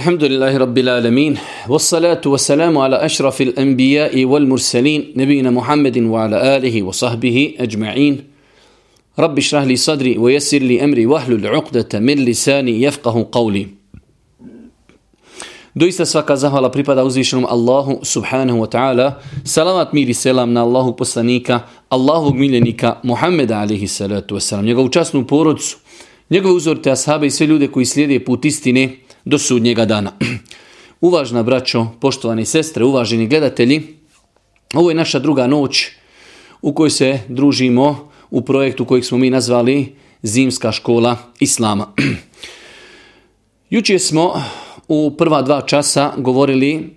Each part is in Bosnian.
الحمد لله رب العالمين والصلاة والسلام على أشرف الأنبياء والمرسلين نبينا محمد وعلى آله وصحبه أجمعين رب اشرح لي صدري ويسر لي أمري واحلل عقدة من لساني يفقه قولي Doista svaka zahvala pripada uzvišenom Allahu subhanahu wa ta'ala. Salavat mir i selam na Allahu poslanika, Allahovog miljenika Muhammeda alihi salatu wasalam, njegovu časnu porodcu, njegove uzorite ashabe i sve ljude koji slijede put istine, do sudnjega dana. Uvažna braćo, poštovani sestre, uvaženi gledatelji, ovo je naša druga noć u kojoj se družimo u projektu kojeg smo mi nazvali Zimska škola Islama. Juče smo u prva dva časa govorili,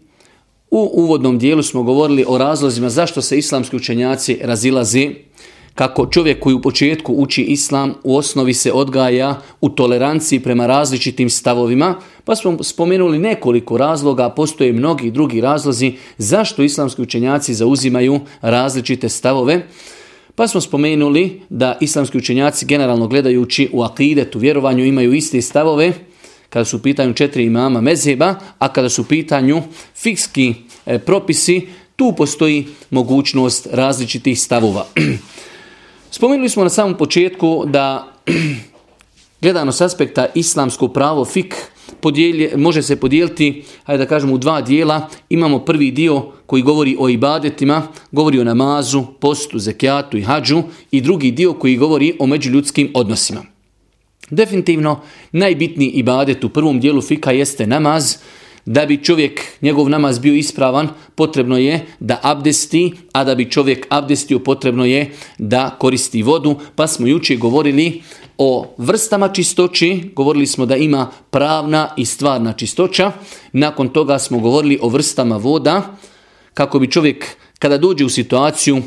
u uvodnom dijelu smo govorili o razlozima zašto se islamski učenjaci razilazi kako čovjek koji u početku uči islam u osnovi se odgaja u toleranciji prema različitim stavovima, pa smo spomenuli nekoliko razloga, a postoje mnogi drugi razlozi zašto islamski učenjaci zauzimaju različite stavove. Pa smo spomenuli da islamski učenjaci generalno gledajući u akidetu, vjerovanju imaju iste stavove kada su u pitanju četiri imama mezheba, a kada su u pitanju fikski e, propisi, tu postoji mogućnost različitih stavova. Spomenuli smo na samom početku da gledano s aspekta islamsko pravo fik podijelje, može se podijeliti, ajde da kažemo, u dva dijela. Imamo prvi dio koji govori o ibadetima, govori o namazu, postu, zekijatu i hađu i drugi dio koji govori o međuljudskim odnosima. Definitivno, najbitniji ibadet u prvom dijelu fika jeste namaz, da bi čovjek, njegov namaz bio ispravan, potrebno je da abdesti, a da bi čovjek abdestio, potrebno je da koristi vodu. Pa smo jučer govorili o vrstama čistoći, govorili smo da ima pravna i stvarna čistoća. Nakon toga smo govorili o vrstama voda, kako bi čovjek kada dođe u situaciju e,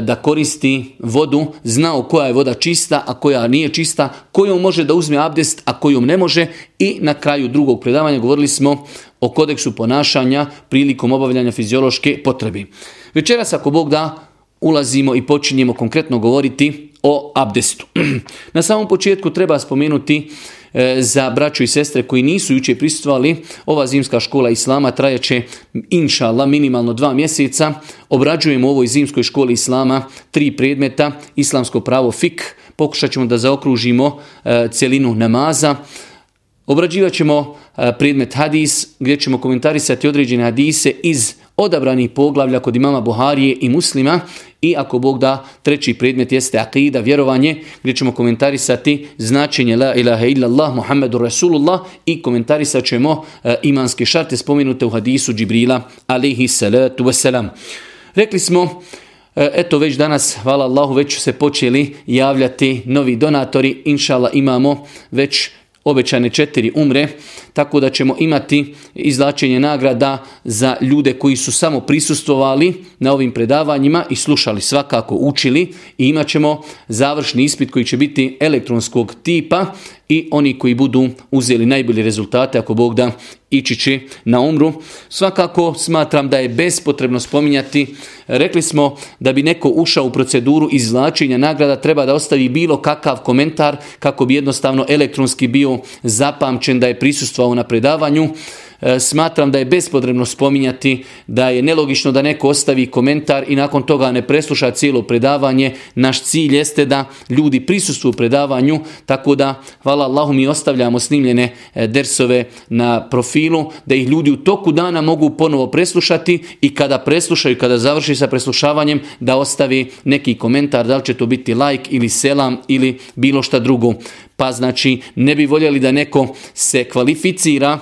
da koristi vodu, znao koja je voda čista, a koja nije čista, kojom može da uzme abdest, a kojom ne može. I na kraju drugog predavanja govorili smo o kodeksu ponašanja prilikom obavljanja fiziološke potrebe. Večeras ako Bog da ulazimo i počinjemo konkretno govoriti o abdestu. Na samom početku treba spomenuti e, za braću i sestre koji nisu jučer prisustvovali, ova zimska škola islama trajeće inša Allah minimalno dva mjeseca. Obrađujemo u ovoj zimskoj školi islama tri predmeta, islamsko pravo fik, pokušat ćemo da zaokružimo e, celinu namaza, Obrađivat ćemo e, predmet hadis gdje ćemo komentarisati određene hadise iz odabranih poglavlja kod imama Buharije i muslima i ako Bog da treći predmet jeste akida, vjerovanje gdje ćemo komentarisati značenje la ilaha illallah Muhammedu Rasulullah i komentarisat ćemo e, imanske šarte spomenute u hadisu Džibrila alihi salatu wasalam. Rekli smo e, Eto već danas, hvala Allahu, već su se počeli javljati novi donatori. Inšala imamo već obećane četiri umre, tako da ćemo imati izlačenje nagrada za ljude koji su samo prisustovali na ovim predavanjima i slušali svakako učili i imat ćemo završni ispit koji će biti elektronskog tipa i oni koji budu uzeli najbolji rezultate ako Bog da ići će na umru. Svakako smatram da je bespotrebno spominjati. Rekli smo da bi neko ušao u proceduru izvlačenja nagrada treba da ostavi bilo kakav komentar kako bi jednostavno elektronski bio zapamćen da je prisustvo pa ona predavanju E, smatram da je bespotrebno spominjati da je nelogično da neko ostavi komentar i nakon toga ne presluša cijelo predavanje. Naš cilj jeste da ljudi u predavanju, tako da, hvala Allahu, mi ostavljamo snimljene e, dersove na profilu, da ih ljudi u toku dana mogu ponovo preslušati i kada preslušaju, kada završi sa preslušavanjem, da ostavi neki komentar, da li će to biti like ili selam ili bilo šta drugo. Pa znači, ne bi voljeli da neko se kvalificira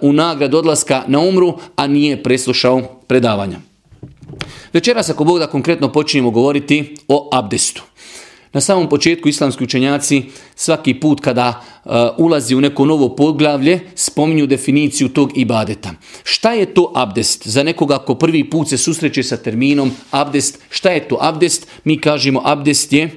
u nagrad odlaska na umru, a nije preslušao predavanja. Večeras ako Bog da konkretno počinjemo govoriti o abdestu. Na samom početku islamski učenjaci svaki put kada e, ulazi u neko novo poglavlje spominju definiciju tog ibadeta. Šta je to abdest? Za nekoga ko prvi put se susreće sa terminom abdest, šta je to abdest? Mi kažemo abdest je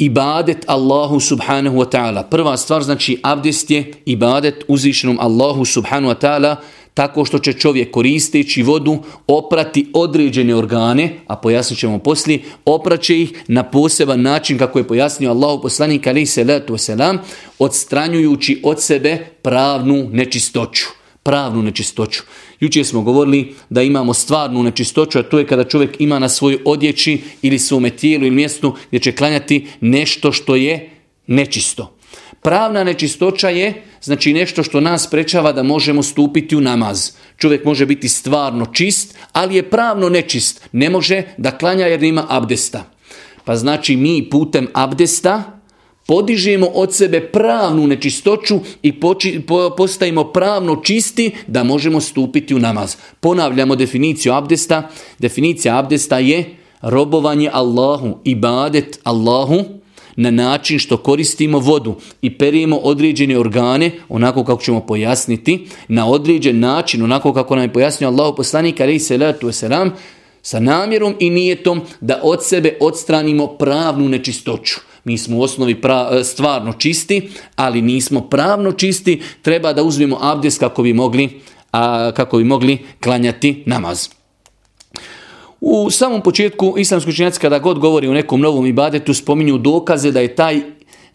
ibadet Allahu subhanahu wa ta'ala. Prva stvar znači abdest je ibadet uzvišenom Allahu subhanahu wa ta'ala tako što će čovjek koristeći vodu oprati određene organe, a pojasnit ćemo poslije, opraće ih na poseban način kako je pojasnio Allahu poslanik alaih salatu wasalam, odstranjujući od sebe pravnu nečistoću pravnu nečistoću. Jučer smo govorili da imamo stvarnu nečistoću, a to je kada čovjek ima na svojoj odjeći ili svome tijelu ili mjestu gdje će klanjati nešto što je nečisto. Pravna nečistoća je znači nešto što nas prečava da možemo stupiti u namaz. Čovjek može biti stvarno čist, ali je pravno nečist. Ne može da klanja jer nema abdesta. Pa znači mi putem abdesta podižemo od sebe pravnu nečistoću i poči, postajemo pravno čisti da možemo stupiti u namaz. Ponavljamo definiciju abdesta. Definicija abdesta je robovanje Allahu, ibadet Allahu na način što koristimo vodu i perijemo određene organe, onako kako ćemo pojasniti, na određen način, onako kako nam je pojasnio Allahu poslanik, ali se letu sa namjerom i nijetom da od sebe odstranimo pravnu nečistoću mi smo u osnovi e, stvarno čisti, ali nismo pravno čisti, treba da uzmemo abdes kako bi mogli, a, kako bi mogli klanjati namaz. U samom početku islamski učinjaci kada god govori o nekom novom ibadetu spominju dokaze da je taj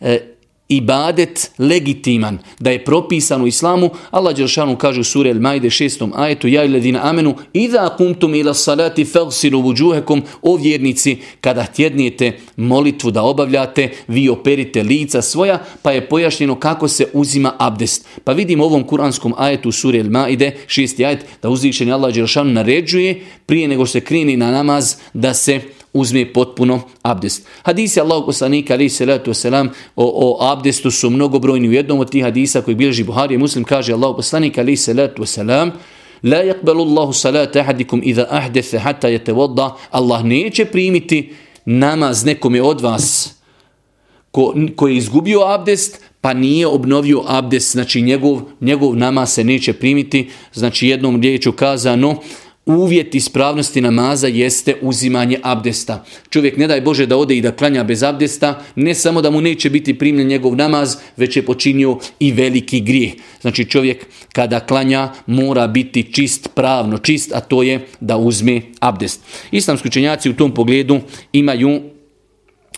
e, ibadet legitiman, da je propisan u islamu, Allah Đeršanu kaže u suri El Majde 6. ajetu, ja amenu, iza kumtum ila salati felsiru wujuhakum o vjernici, kada tjednijete molitvu da obavljate, vi operite lica svoja, pa je pojašnjeno kako se uzima abdest. Pa vidimo u ovom kuranskom ajetu u El Majde, šesti ajet, da uzvišeni Allah naređuje, prije nego se krini na namaz, da se uzme potpuno abdest. Hadisi Allahu poslanika se letu selam o, o abdestu su mnogobrojni. U jednom od tih hadisa koji bilježi Buhari i Muslim kaže Allahu poslanika ali salatu selam La yakbalu Allahu salata ahadikum idha ahdatha hatta yatawadda. Allah neće primiti namaz nekome od vas ko, koji je izgubio abdest, pa nije obnovio abdest, znači njegov, njegov nama se neće primiti, znači jednom riječu kazano, uvjet ispravnosti namaza jeste uzimanje abdesta. Čovjek ne daj Bože da ode i da klanja bez abdesta, ne samo da mu neće biti primljen njegov namaz, već je počinio i veliki grijeh. Znači čovjek kada klanja mora biti čist, pravno čist, a to je da uzme abdest. Islamski učenjaci u tom pogledu imaju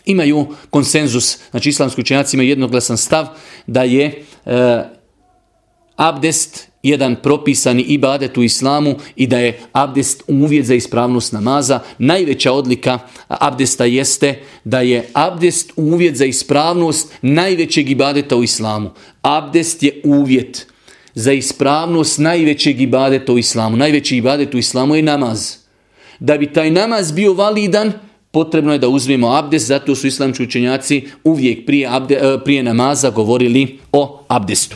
imaju konsenzus, znači islamski učenjaci imaju jednoglasan stav da je e, abdest jedan propisani ibadet u islamu i da je abdest uvjet za ispravnost namaza. Najveća odlika abdesta jeste da je abdest uvjet za ispravnost najvećeg ibadeta u islamu. Abdest je uvjet za ispravnost najvećeg ibadeta u islamu. Najveći ibadet u islamu je namaz. Da bi taj namaz bio validan, potrebno je da uzmemo abdest, zato su islamski učenjaci uvijek prije, abde, eh, prije namaza govorili o abdestu.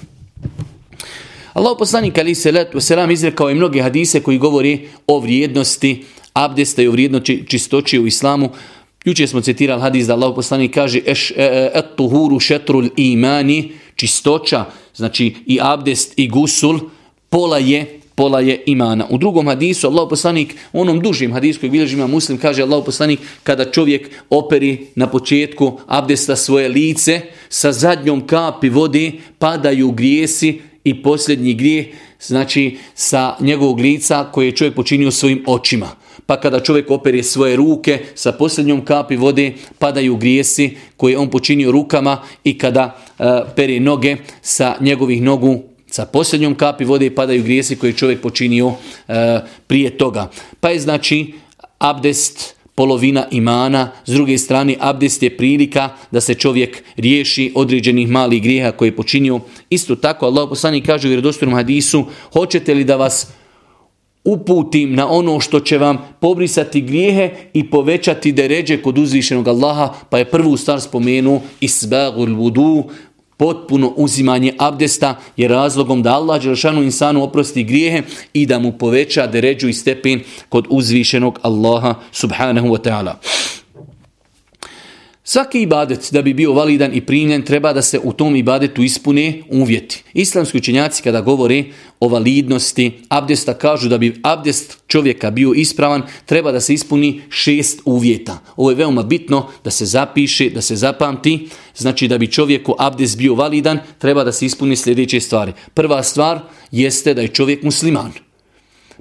Allah poslanik ali se letu selam izrekao i mnoge hadise koji govori o vrijednosti abdesta i o vrijednosti čistoći u islamu. Jučer smo citirali hadis da Allah poslanik kaže Eš, e, e, et tuhuru šetrul imani čistoća, znači i abdest i gusul, pola je pola je imana. U drugom hadisu Allah poslanik, u onom dužim hadisu koji bilježima muslim, kaže Allah poslanik kada čovjek operi na početku abdesta svoje lice, sa zadnjom kapi vode padaju grijesi i posljednji grijeh, znači sa njegovog lica koje je čovjek počinio svojim očima. Pa kada čovjek opere svoje ruke sa posljednjom kapi vode, padaju grijesi koje on počinio rukama i kada e, pere noge sa njegovih nogu sa posljednjom kapi vode padaju grijesi koje je čovjek počinio e, prije toga. Pa je znači abdest polovina imana, s druge strane abdest je prilika da se čovjek riješi određenih malih grijeha koje je počinio. Isto tako Allah poslani kaže u vjerodostojnom hadisu, hoćete li da vas uputim na ono što će vam pobrisati grijehe i povećati deređe kod uzvišenog Allaha, pa je prvu stvar spomenuo isbagul vudu, potpuno uzimanje abdesta je razlogom da Allah Đelšanu insanu oprosti grijehe i da mu poveća deređu i stepen kod uzvišenog Allaha subhanahu wa ta'ala. Svaki ibadet da bi bio validan i primljen treba da se u tom ibadetu ispune uvjeti. Islamski učenjaci kada govore o validnosti abdesta kažu da bi abdest čovjeka bio ispravan treba da se ispuni šest uvjeta. Ovo je veoma bitno da se zapiše, da se zapamti. Znači da bi čovjeku abdest bio validan, treba da se ispuni sljedeće stvari. Prva stvar jeste da je čovjek musliman.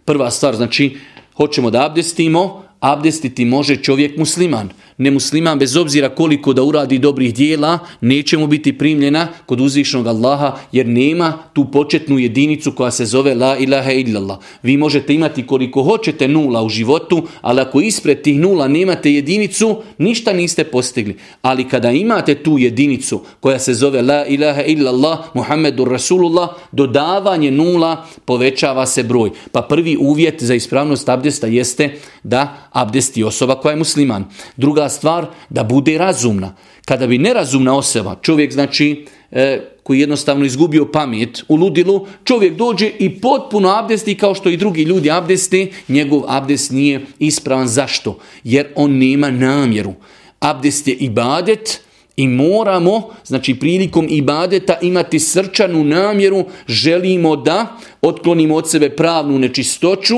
Prva stvar, znači, hoćemo da abdestimo, abdestiti može čovjek musliman nemusliman bez obzira koliko da uradi dobrih dijela, neće mu biti primljena kod uzvišnog Allaha jer nema tu početnu jedinicu koja se zove la ilaha illallah. Vi možete imati koliko hoćete nula u životu, ali ako ispred tih nula nemate jedinicu, ništa niste postigli. Ali kada imate tu jedinicu koja se zove la ilaha illallah, Muhammedur Rasulullah, dodavanje nula povećava se broj. Pa prvi uvjet za ispravnost abdesta jeste da abdesti osoba koja je musliman. Druga stvar da bude razumna. Kada bi nerazumna osoba, čovjek znači e, koji jednostavno izgubio pamet u ludilu, čovjek dođe i potpuno abdesti kao što i drugi ljudi abdesti, njegov abdest nije ispravan. Zašto? Jer on nema namjeru. Abdest je ibadet, i moramo, znači prilikom ibadeta, imati srčanu namjeru, želimo da otklonimo od sebe pravnu nečistoću,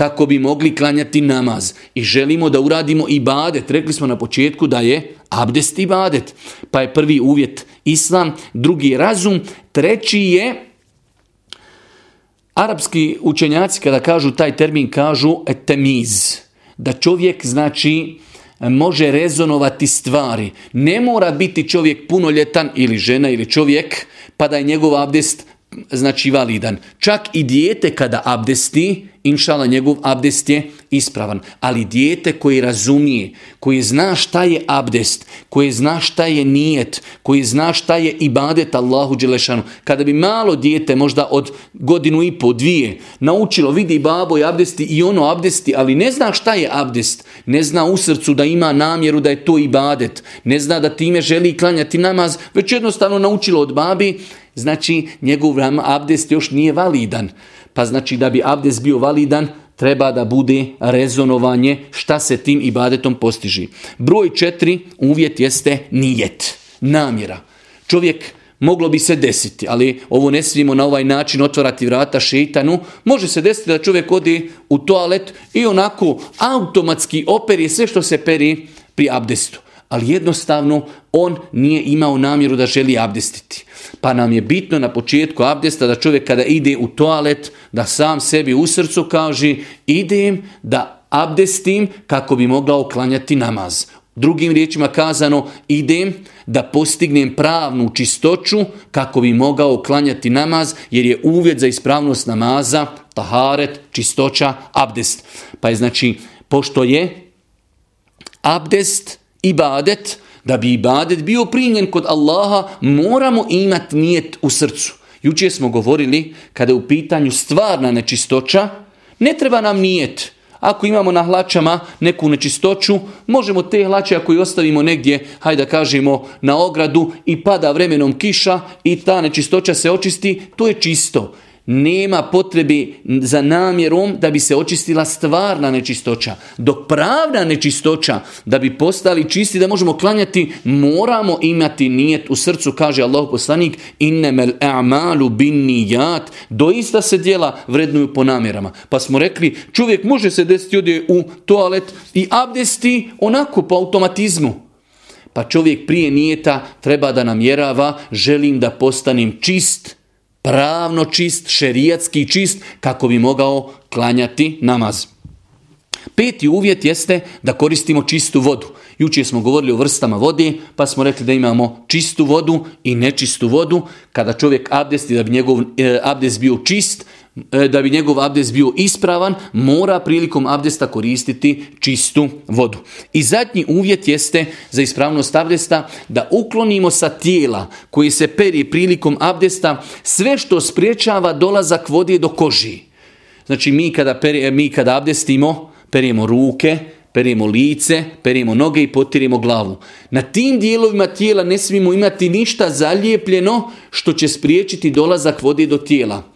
kako bi mogli klanjati namaz. I želimo da uradimo i badet. Rekli smo na početku da je abdest i badet. Pa je prvi uvjet islam, drugi je razum, treći je Arapski učenjaci kada kažu taj termin kažu temiz. Da čovjek znači može rezonovati stvari. Ne mora biti čovjek punoljetan ili žena ili čovjek pa da je njegov abdest znači validan. Čak i dijete kada abdesti inšala njegov abdest je ispravan. Ali dijete koji razumije, koji zna šta je abdest, koji zna šta je nijet, koji zna šta je ibadet Allahu Đelešanu. Kada bi malo dijete, možda od godinu i po, dvije, naučilo, vidi babo i abdesti i ono abdesti, ali ne zna šta je abdest, ne zna u srcu da ima namjeru da je to ibadet, ne zna da time želi klanjati namaz, već jednostavno naučilo od babi, znači njegov abdest još nije validan. Pa znači da bi Abdes bio validan, treba da bude rezonovanje šta se tim ibadetom postiži. Broj četiri, uvjet jeste nijet, namjera. Čovjek moglo bi se desiti, ali ovo ne smijemo na ovaj način otvarati vrata šeitanu. Može se desiti da čovjek odi u toalet i onako automatski operi sve što se peri pri abdestu ali jednostavno on nije imao namjeru da želi abdestiti. Pa nam je bitno na početku abdesta da čovjek kada ide u toalet, da sam sebi u srcu kaže idem da abdestim kako bi mogla oklanjati namaz. Drugim riječima kazano, idem da postignem pravnu čistoću kako bi mogao oklanjati namaz, jer je uvjet za ispravnost namaza, taharet, čistoća, abdest. Pa je znači, pošto je abdest ibadet, da bi ibadet bio primljen kod Allaha, moramo imati nijet u srcu. Jučer smo govorili, kada je u pitanju stvarna nečistoća, ne treba nam nijet. Ako imamo na hlačama neku nečistoću, možemo te hlače ako ih ostavimo negdje, hajde da kažemo, na ogradu i pada vremenom kiša i ta nečistoća se očisti, to je čisto nema potrebi za namjerom da bi se očistila stvarna nečistoća. Dok pravna nečistoća, da bi postali čisti, da možemo klanjati, moramo imati nijet u srcu, kaže Allah poslanik, innemel a'malu bin doista se djela vrednuju po namjerama. Pa smo rekli, čovjek može se desiti odje u toalet i abdesti onako po automatizmu. Pa čovjek prije nijeta treba da namjerava, želim da postanem čist, pravno čist, šerijatski čist, kako bi mogao klanjati namaz. Peti uvjet jeste da koristimo čistu vodu. Jučer smo govorili o vrstama vode, pa smo rekli da imamo čistu vodu i nečistu vodu. Kada čovjek abdesti, da bi njegov e, abdest bio čist, E, da bi njegov abdest bio ispravan, mora prilikom abdesta koristiti čistu vodu. I zadnji uvjet jeste za ispravnost abdesta da uklonimo sa tijela koji se peri prilikom abdesta sve što spriječava dolazak vode do koži. Znači mi kada, mi kada abdestimo, perijemo ruke, perimo lice, perimo noge i potirimo glavu. Na tim dijelovima tijela ne smijemo imati ništa zalijepljeno što će spriječiti dolazak vode do tijela.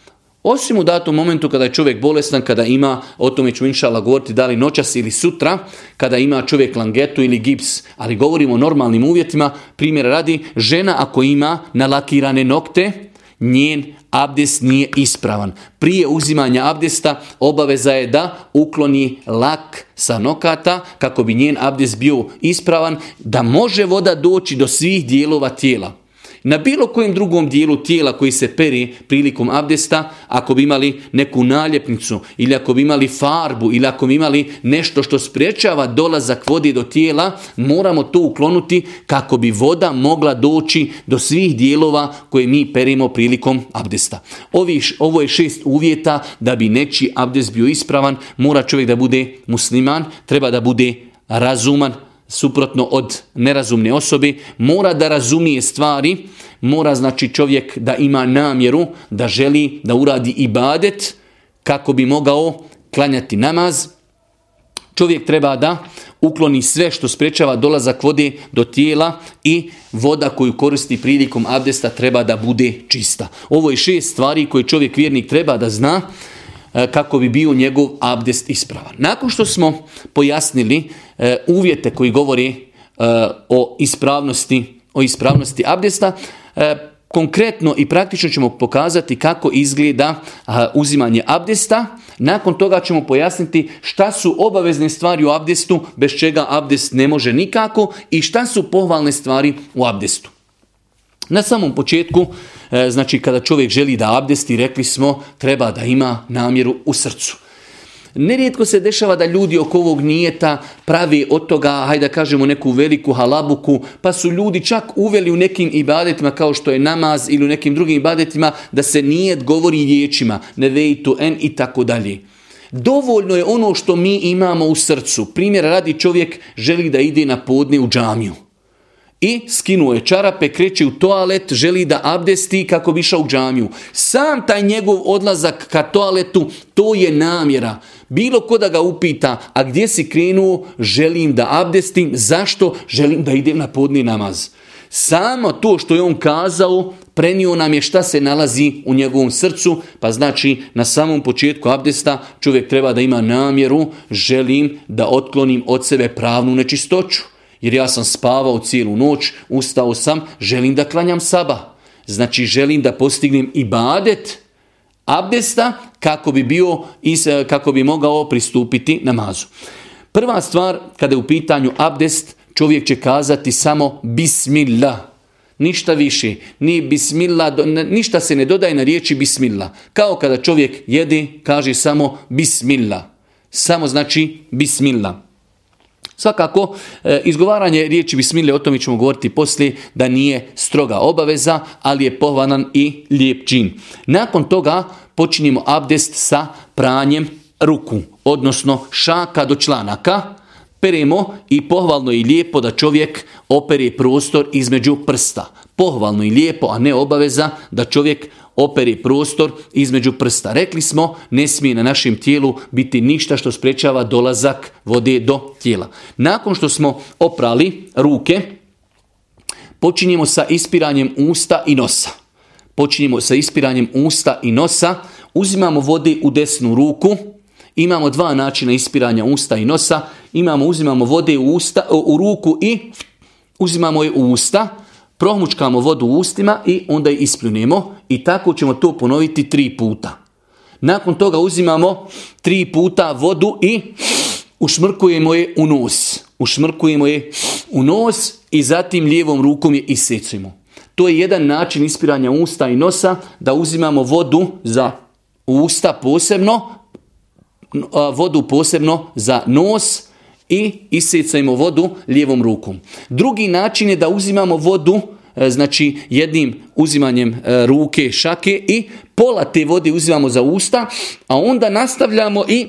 Osim u datom momentu kada je čovjek bolestan, kada ima, o tome ću inšala govoriti da li noćas ili sutra, kada ima čovjek langetu ili gips, ali govorimo o normalnim uvjetima, primjer radi, žena ako ima nalakirane nokte, njen abdest nije ispravan. Prije uzimanja abdesta obaveza je da ukloni lak sa nokata kako bi njen abdest bio ispravan, da može voda doći do svih dijelova tijela na bilo kojem drugom dijelu tijela koji se peri prilikom abdesta, ako bi imali neku naljepnicu ili ako bi imali farbu ili ako bi imali nešto što sprječava dolazak vode do tijela, moramo to uklonuti kako bi voda mogla doći do svih dijelova koje mi perimo prilikom abdesta. Ovi, ovo je šest uvjeta da bi nečiji abdest bio ispravan, mora čovjek da bude musliman, treba da bude razuman, suprotno od nerazumne osobe, mora da razumije stvari, mora znači čovjek da ima namjeru, da želi da uradi ibadet kako bi mogao klanjati namaz. Čovjek treba da ukloni sve što sprečava dolazak vode do tijela i voda koju koristi prilikom abdesta treba da bude čista. Ovo je šest stvari koje čovjek vjernik treba da zna E, kako bi bio njegov abdest ispravan. Nakon što smo pojasnili e, uvjete koji govori e, o ispravnosti, o ispravnosti abdesta, konkretno i praktično ćemo pokazati kako izgleda uzimanje abdesta. Nakon toga ćemo pojasniti šta su obavezne stvari u abdestu, bez čega abdest ne može nikako i šta su pohvalne stvari u abdestu. Na samom početku E, znači kada čovjek želi da abdesti, rekli smo, treba da ima namjeru u srcu. Nerijetko se dešava da ljudi oko ovog nijeta pravi od toga, hajde da kažemo, neku veliku halabuku, pa su ljudi čak uveli u nekim ibadetima kao što je namaz ili u nekim drugim ibadetima da se nijet govori riječima, veitu en i tako dalje. Dovoljno je ono što mi imamo u srcu. Primjer radi čovjek želi da ide na podne u džamiju. I skinuo je čarape, kreće u toalet, želi da abdesti kako bi išao u džamiju. Sam taj njegov odlazak ka toaletu, to je namjera. Bilo ko da ga upita, a gdje si krenuo, želim da abdestim, zašto? Želim da idem na podni namaz. Samo to što je on kazao, prenio nam je šta se nalazi u njegovom srcu, pa znači na samom početku abdesta čovjek treba da ima namjeru, želim da otklonim od sebe pravnu nečistoću. Jer ja sam spavao cijelu noć, ustao sam, želim da klanjam saba. Znači želim da postignem ibadet abdesta kako bi, bio, kako bi mogao pristupiti namazu. Prva stvar kada je u pitanju abdest, čovjek će kazati samo bismillah. Ništa više, ni bismillah, ništa se ne dodaje na riječi bismillah. Kao kada čovjek jede, kaže samo bismillah. Samo znači bismillah. Svakako, e, izgovaranje riječi bismile, o tome ćemo govoriti poslije, da nije stroga obaveza, ali je pohvalan i lijep čin. Nakon toga počinimo abdest sa pranjem ruku, odnosno šaka do članaka, peremo i pohvalno i lijepo da čovjek opere prostor između prsta. Pohvalno i lijepo, a ne obaveza da čovjek operi prostor između prsta. Rekli smo, ne smije na našem tijelu biti ništa što sprečava dolazak vode do tijela. Nakon što smo oprali ruke, počinjemo sa ispiranjem usta i nosa. Počinjemo sa ispiranjem usta i nosa, uzimamo vode u desnu ruku, imamo dva načina ispiranja usta i nosa, imamo uzimamo vode u, usta, u ruku i uzimamo je u usta, promučkamo vodu u ustima i onda je ispljunemo i tako ćemo to ponoviti tri puta. Nakon toga uzimamo tri puta vodu i ušmrkujemo je u nos. Ušmrkujemo je u nos i zatim lijevom rukom je isecujemo. To je jedan način ispiranja usta i nosa da uzimamo vodu za usta posebno, vodu posebno za nos i isecajmo vodu lijevom rukom. Drugi način je da uzimamo vodu E, znači jednim uzimanjem e, ruke šake i pola te vode uzimamo za usta, a onda nastavljamo i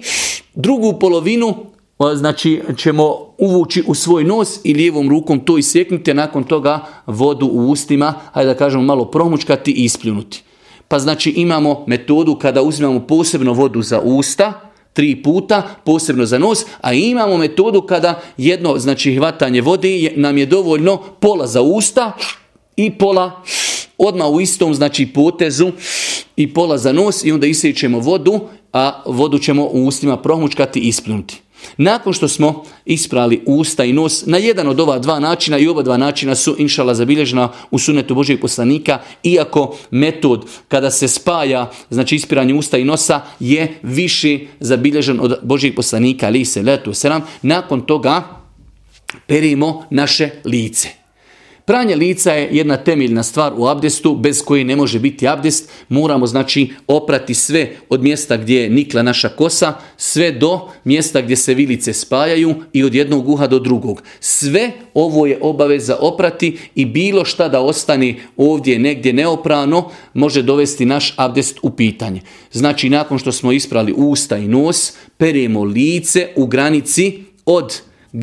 drugu polovinu e, znači ćemo uvući u svoj nos i lijevom rukom to isjeknuti, a nakon toga vodu u ustima, hajde da kažemo malo promučkati i ispljunuti. Pa znači imamo metodu kada uzimamo posebno vodu za usta, tri puta, posebno za nos, a imamo metodu kada jedno znači hvatanje vode nam je dovoljno pola za usta, i pola odmah u istom znači potezu i pola za nos i onda isjećemo vodu, a vodu ćemo u ustima promučkati i ispljunuti. Nakon što smo isprali usta i nos na jedan od ova dva načina i oba dva načina su inšala zabilježena u sunetu Božeg poslanika, iako metod kada se spaja, znači ispiranje usta i nosa je više zabilježen od Božeg poslanika, ali se letu selam, nakon toga perimo naše lice. Pranje lica je jedna temeljna stvar u abdestu bez koje ne može biti abdest. Moramo znači oprati sve od mjesta gdje je nikla naša kosa, sve do mjesta gdje se vilice spajaju i od jednog uha do drugog. Sve ovo je obaveza oprati i bilo šta da ostane ovdje negdje neoprano može dovesti naš abdest u pitanje. Znači nakon što smo isprali usta i nos, peremo lice u granici od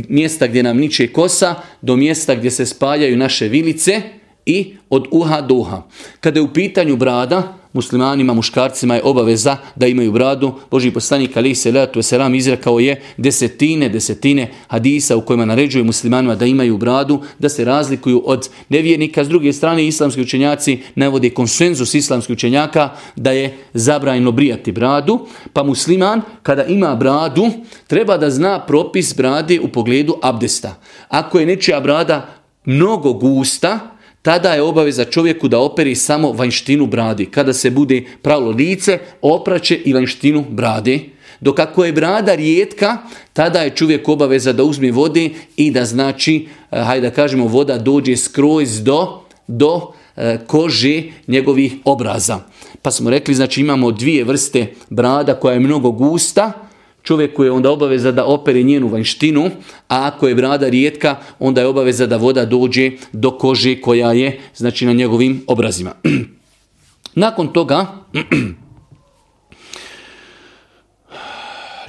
mjesta gdje nam niče kosa do mjesta gdje se spaljaju naše vilice i od uha do uha. Kada je u pitanju brada, muslimanima, muškarcima je obaveza da imaju bradu. Boži poslanik Ali se selam izrekao je desetine, desetine hadisa u kojima naređuje muslimanima da imaju bradu, da se razlikuju od nevjernika. S druge strane, islamski učenjaci navode konsenzus islamskih učenjaka da je zabrajno brijati bradu, pa musliman kada ima bradu treba da zna propis brade u pogledu abdesta. Ako je nečija brada mnogo gusta, tada je obaveza čovjeku da operi samo vanjštinu bradi. Kada se bude pravilo lice, opraće i vanjštinu bradi. Dok ako je brada rijetka, tada je čovjek obaveza da uzme vode i da znači, e, hajde da kažemo, voda dođe skroz do, do e, kože njegovih obraza. Pa smo rekli, znači imamo dvije vrste brada koja je mnogo gusta, čovjeku je onda obaveza da opere njenu vanštinu, a ako je brada rijetka, onda je obaveza da voda dođe do kože koja je znači na njegovim obrazima. Nakon toga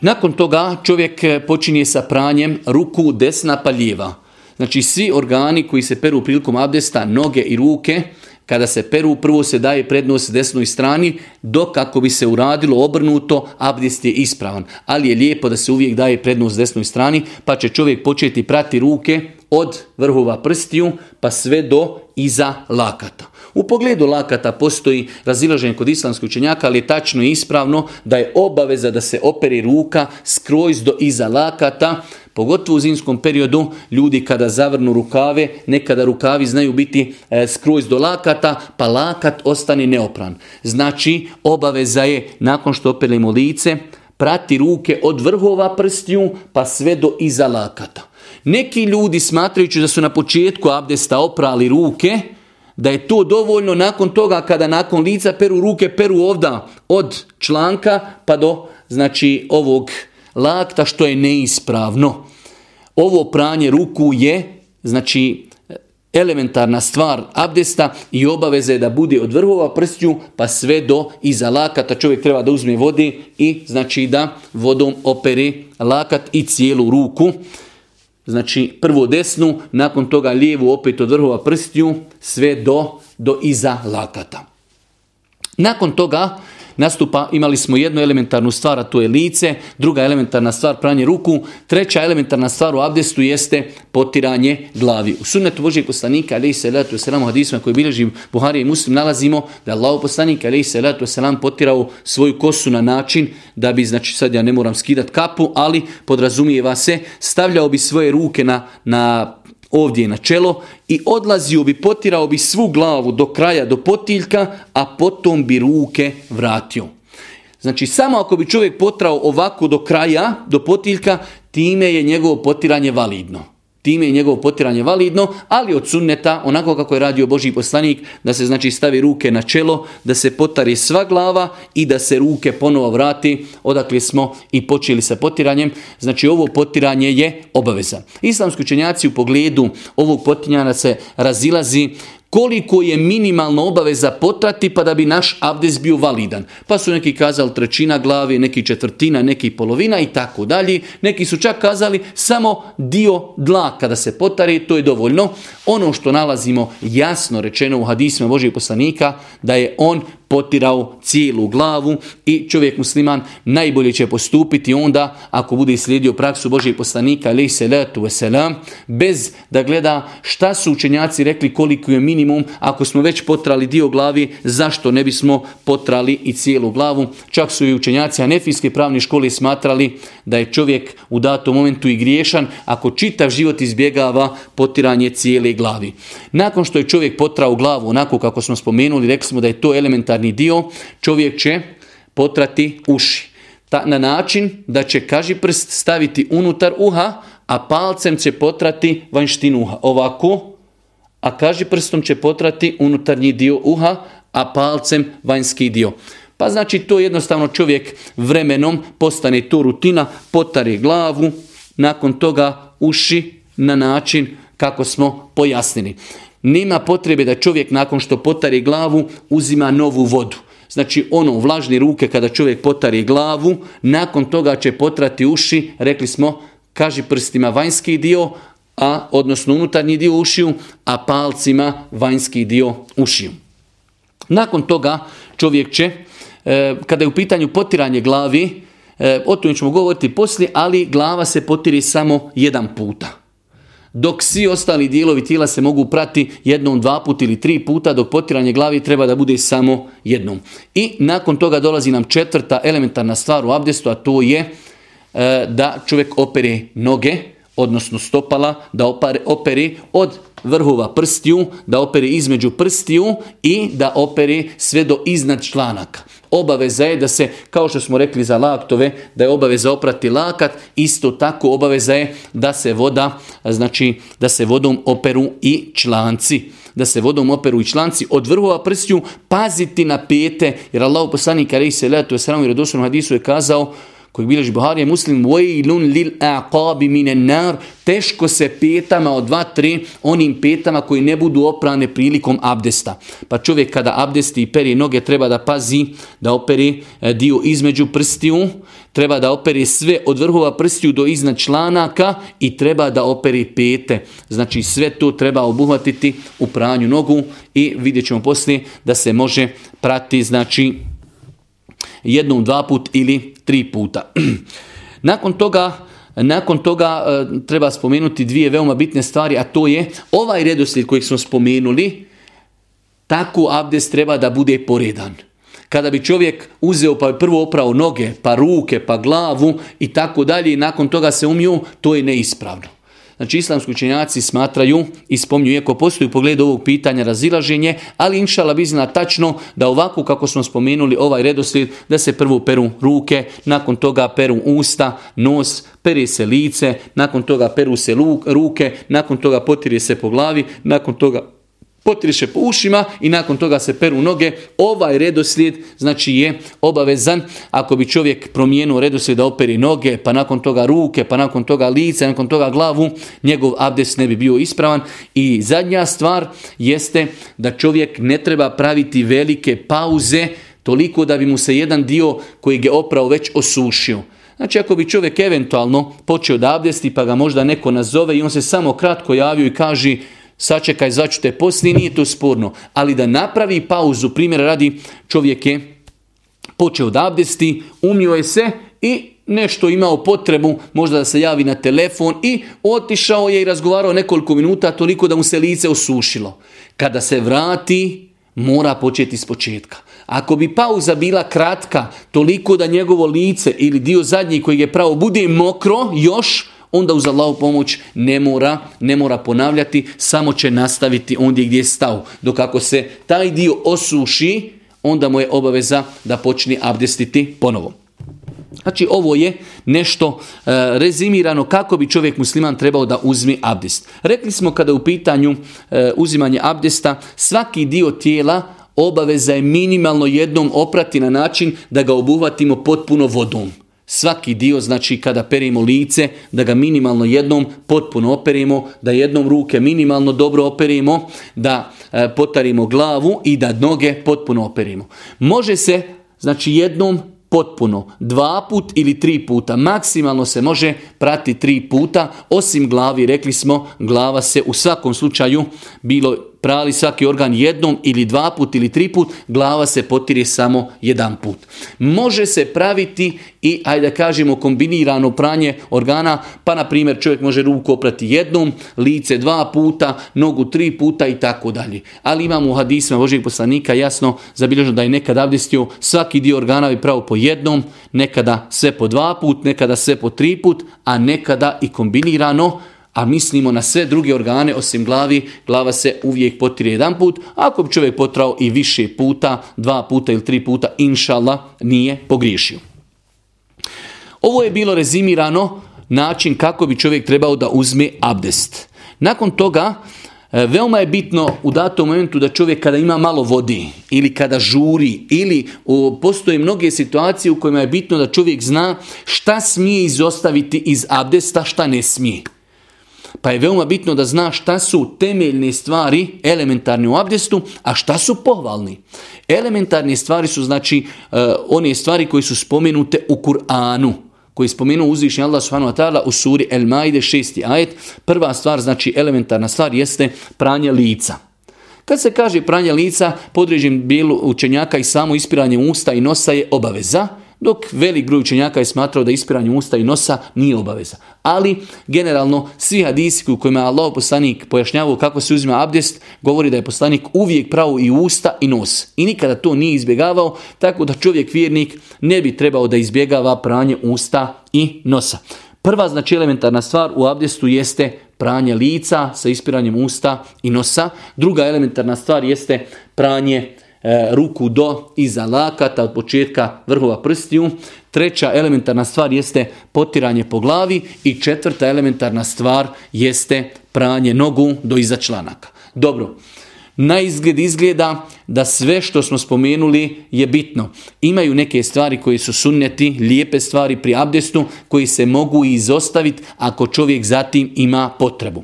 Nakon toga čovjek eh, počinje sa pranjem ruku desna pa lijeva. Znači svi organi koji se peru prilikom abdesta, noge i ruke, kada se peru, prvo se daje prednost desnoj strani, dok kako bi se uradilo obrnuto, abdest je ispravan. Ali je lijepo da se uvijek daje prednost desnoj strani, pa će čovjek početi prati ruke od vrhova prstiju pa sve do iza lakata. U pogledu lakata postoji razilaženje kod islamskih učenjaka, ali je tačno i ispravno da je obaveza da se operi ruka skroz do iza lakata, pogotovo u zimskom periodu, ljudi kada zavrnu rukave, nekada rukavi znaju biti e, skroz do lakata, pa lakat ostane neopran. Znači, obaveza je, nakon što operimo lice, prati ruke od vrhova prstiju pa sve do iza lakata. Neki ljudi smatrajući da su na početku abdesta oprali ruke, da je to dovoljno nakon toga kada nakon lica peru ruke, peru ovda od članka pa do znači ovog lakta što je neispravno. Ovo pranje ruku je znači elementarna stvar abdesta i obaveza je da bude od vrhova prstju pa sve do iza lakata. Čovjek treba da uzme vodi i znači da vodom opere lakat i cijelu ruku. Znači prvo desnu, nakon toga lijevu opet od vrhova prstiju, sve do, do iza lakata. Nakon toga nastupa, imali smo jednu elementarnu stvar, a to je lice, druga elementarna stvar pranje ruku, treća elementarna stvar u abdestu jeste potiranje glavi. U sunnetu Božijeg poslanika, se salatu wasalam, koji bilježim Buhari i Muslim, nalazimo da je Allah poslanik, se salatu wasalam, potirao svoju kosu na način da bi, znači sad ja ne moram skidat kapu, ali podrazumijeva se, stavljao bi svoje ruke na, na ovdje na čelo i odlazio bi, potirao bi svu glavu do kraja, do potiljka, a potom bi ruke vratio. Znači, samo ako bi čovjek potrao ovako do kraja, do potiljka, time je njegovo potiranje validno. Time je njegovo potiranje validno, ali od sunneta, onako kako je radio Boži poslanik, da se znači stavi ruke na čelo, da se potari sva glava i da se ruke ponovo vrati, odakle smo i počeli sa potiranjem. Znači ovo potiranje je obaveza. Islamski učenjaci u pogledu ovog potinjana se razilazi koliko je minimalno obaveza potrati pa da bi naš abdest bio validan. Pa su neki kazali trećina glave, neki četvrtina, neki polovina i tako dalje. Neki su čak kazali samo dio dla kada se potari, to je dovoljno. Ono što nalazimo jasno rečeno u hadisima Božih poslanika, da je on potirao cijelu glavu i čovjek musliman najbolje će postupiti onda ako bude slijedio praksu Božih poslanika se u veselam bez da gleda šta su učenjaci rekli koliko je minimum, ako smo već potrali dio glavi, zašto ne bismo potrali i cijelu glavu. Čak su i učenjaci Anefijske pravne škole smatrali da je čovjek u datom momentu i griješan ako čitav život izbjegava potiranje cijele glavi. Nakon što je čovjek potrao glavu onako kako smo spomenuli, rekli smo da je to elementarni dio, čovjek će potrati uši. na način da će kaži prst staviti unutar uha, a palcem će potrati vanštinu uha. Ovako, a kaži prstom će potrati unutarnji dio uha, a palcem vanjski dio. Pa znači to jednostavno čovjek vremenom postane to rutina, potari glavu, nakon toga uši na način kako smo pojasnili. Nema potrebe da čovjek nakon što potari glavu uzima novu vodu. Znači ono vlažni ruke kada čovjek potari glavu, nakon toga će potrati uši, rekli smo, kaži prstima vanjski dio, a odnosno unutarnji dio ušiju, a palcima vanjski dio ušiju. Nakon toga čovjek će, e, kada je u pitanju potiranje glavi, e, o tome ćemo govoriti poslije, ali glava se potiri samo jedan puta dok svi ostali dijelovi tijela se mogu prati jednom, dva put ili tri puta, dok potiranje glavi treba da bude samo jednom. I nakon toga dolazi nam četvrta elementarna stvar u abdestu, a to je e, da čovjek opere noge, odnosno stopala, da opare, opere od vrhova prstiju, da opere između prstiju i da opere sve do iznad članaka obaveza je da se, kao što smo rekli za laktove, da je obaveza oprati lakat, isto tako obaveza je da se voda, znači da se vodom operu i članci da se vodom operu i članci od vrhova prstju paziti na pete, jer Allah poslanik letu salatu i i vjerodostojnom hadisu je kazao koji bilježi je muslim, lil aqabi nar, teško se petama od dva, tri, onim petama koji ne budu oprane prilikom abdesta. Pa čovjek kada abdesti i peri noge treba da pazi da operi e, dio između prstiju, treba da operi sve od vrhova prstiju do iznad članaka i treba da operi pete. Znači sve to treba obuhvatiti u pranju nogu i vidjet ćemo poslije da se može prati znači jednom, dva put ili tri puta. nakon toga nakon toga e, treba spomenuti dvije veoma bitne stvari, a to je ovaj redoslijed kojeg smo spomenuli, tako abdest treba da bude poredan. Kada bi čovjek uzeo pa prvo oprao noge, pa ruke, pa glavu i tako dalje i nakon toga se umiju, to je neispravno. Znači, islamski učenjaci smatraju i spomnju, iako postoji u pogledu ovog pitanja razilaženje, ali inšala bizna tačno da ovako kako smo spomenuli ovaj redoslijed, da se prvo peru ruke, nakon toga peru usta, nos, pere se lice, nakon toga peru se ruke, nakon toga potire se po glavi, nakon toga potriše po ušima i nakon toga se peru noge. Ovaj redoslijed znači je obavezan ako bi čovjek promijenio redoslijed da operi noge, pa nakon toga ruke, pa nakon toga lice, nakon toga glavu, njegov abdest ne bi bio ispravan. I zadnja stvar jeste da čovjek ne treba praviti velike pauze toliko da bi mu se jedan dio koji je oprao već osušio. Znači ako bi čovjek eventualno počeo da abdesti pa ga možda neko nazove i on se samo kratko javio i kaže sačekaj, začu te poslije, nije to sporno. Ali da napravi pauzu, primjer radi čovjek je počeo da abdesti, umio je se i nešto imao potrebu, možda da se javi na telefon i otišao je i razgovarao nekoliko minuta, toliko da mu se lice osušilo. Kada se vrati, mora početi s početka. Ako bi pauza bila kratka, toliko da njegovo lice ili dio zadnji koji je pravo bude mokro još, onda uz Allahu pomoć ne mora, ne mora ponavljati, samo će nastaviti ondje gdje je stao. Dok ako se taj dio osuši, onda mu je obaveza da počne abdestiti ponovo. Znači ovo je nešto e, rezimirano kako bi čovjek musliman trebao da uzmi abdest. Rekli smo kada je u pitanju e, uzimanje abdesta, svaki dio tijela obaveza je minimalno jednom oprati na način da ga obuhvatimo potpuno vodom. Svaki dio, znači kada perimo lice, da ga minimalno jednom potpuno operimo, da jednom ruke minimalno dobro operimo, da e, potarimo glavu i da noge potpuno operimo. Može se, znači jednom potpuno, dva put ili tri puta, maksimalno se može prati tri puta, osim glavi, rekli smo, glava se u svakom slučaju bilo prali svaki organ jednom ili dva put ili tri put, glava se potire samo jedan put. Može se praviti i, ajde da kažemo, kombinirano pranje organa, pa na primjer čovjek može ruku oprati jednom, lice dva puta, nogu tri puta i tako dalje. Ali imamo u hadisima Božijeg poslanika jasno zabilježeno da je nekad abdestio svaki dio organa bi pravo po jednom, nekada sve po dva put, nekada sve po tri put, a nekada i kombinirano, a mislimo na sve druge organe osim glavi, glava se uvijek potire jedan put, ako bi čovjek potrao i više puta, dva puta ili tri puta, inšala nije pogriješio. Ovo je bilo rezimirano način kako bi čovjek trebao da uzme abdest. Nakon toga, e, Veoma je bitno u datom momentu da čovjek kada ima malo vodi ili kada žuri ili postoje mnoge situacije u kojima je bitno da čovjek zna šta smije izostaviti iz abdesta, šta ne smije. Pa je veoma bitno da zna šta su temeljne stvari elementarni u abdestu, a šta su pohvalni. Elementarne stvari su znači e, one stvari koje su spomenute u Kur'anu koji spomenu spomenuo uzvišnji Allah subhanahu u suri El Maide 6. ajet. Prva stvar, znači elementarna stvar, jeste pranje lica. Kad se kaže pranje lica, podređen bilu učenjaka i samo ispiranje usta i nosa je obaveza, dok velik broj učenjaka je smatrao da ispiranje usta i nosa nije obaveza. Ali, generalno, svi hadisi u kojima je Allah poslanik pojašnjavao kako se uzima abdest, govori da je poslanik uvijek pravo i usta i nos. I nikada to nije izbjegavao, tako da čovjek vjernik ne bi trebao da izbjegava pranje usta i nosa. Prva znači elementarna stvar u abdestu jeste pranje lica sa ispiranjem usta i nosa. Druga elementarna stvar jeste pranje E, ruku do iza lakata od početka vrhova prstiju. Treća elementarna stvar jeste potiranje po glavi i četvrta elementarna stvar jeste pranje nogu do iza članaka. Dobro, na izgled izgleda da sve što smo spomenuli je bitno. Imaju neke stvari koje su sunneti, lijepe stvari pri abdestu koji se mogu izostaviti ako čovjek zatim ima potrebu.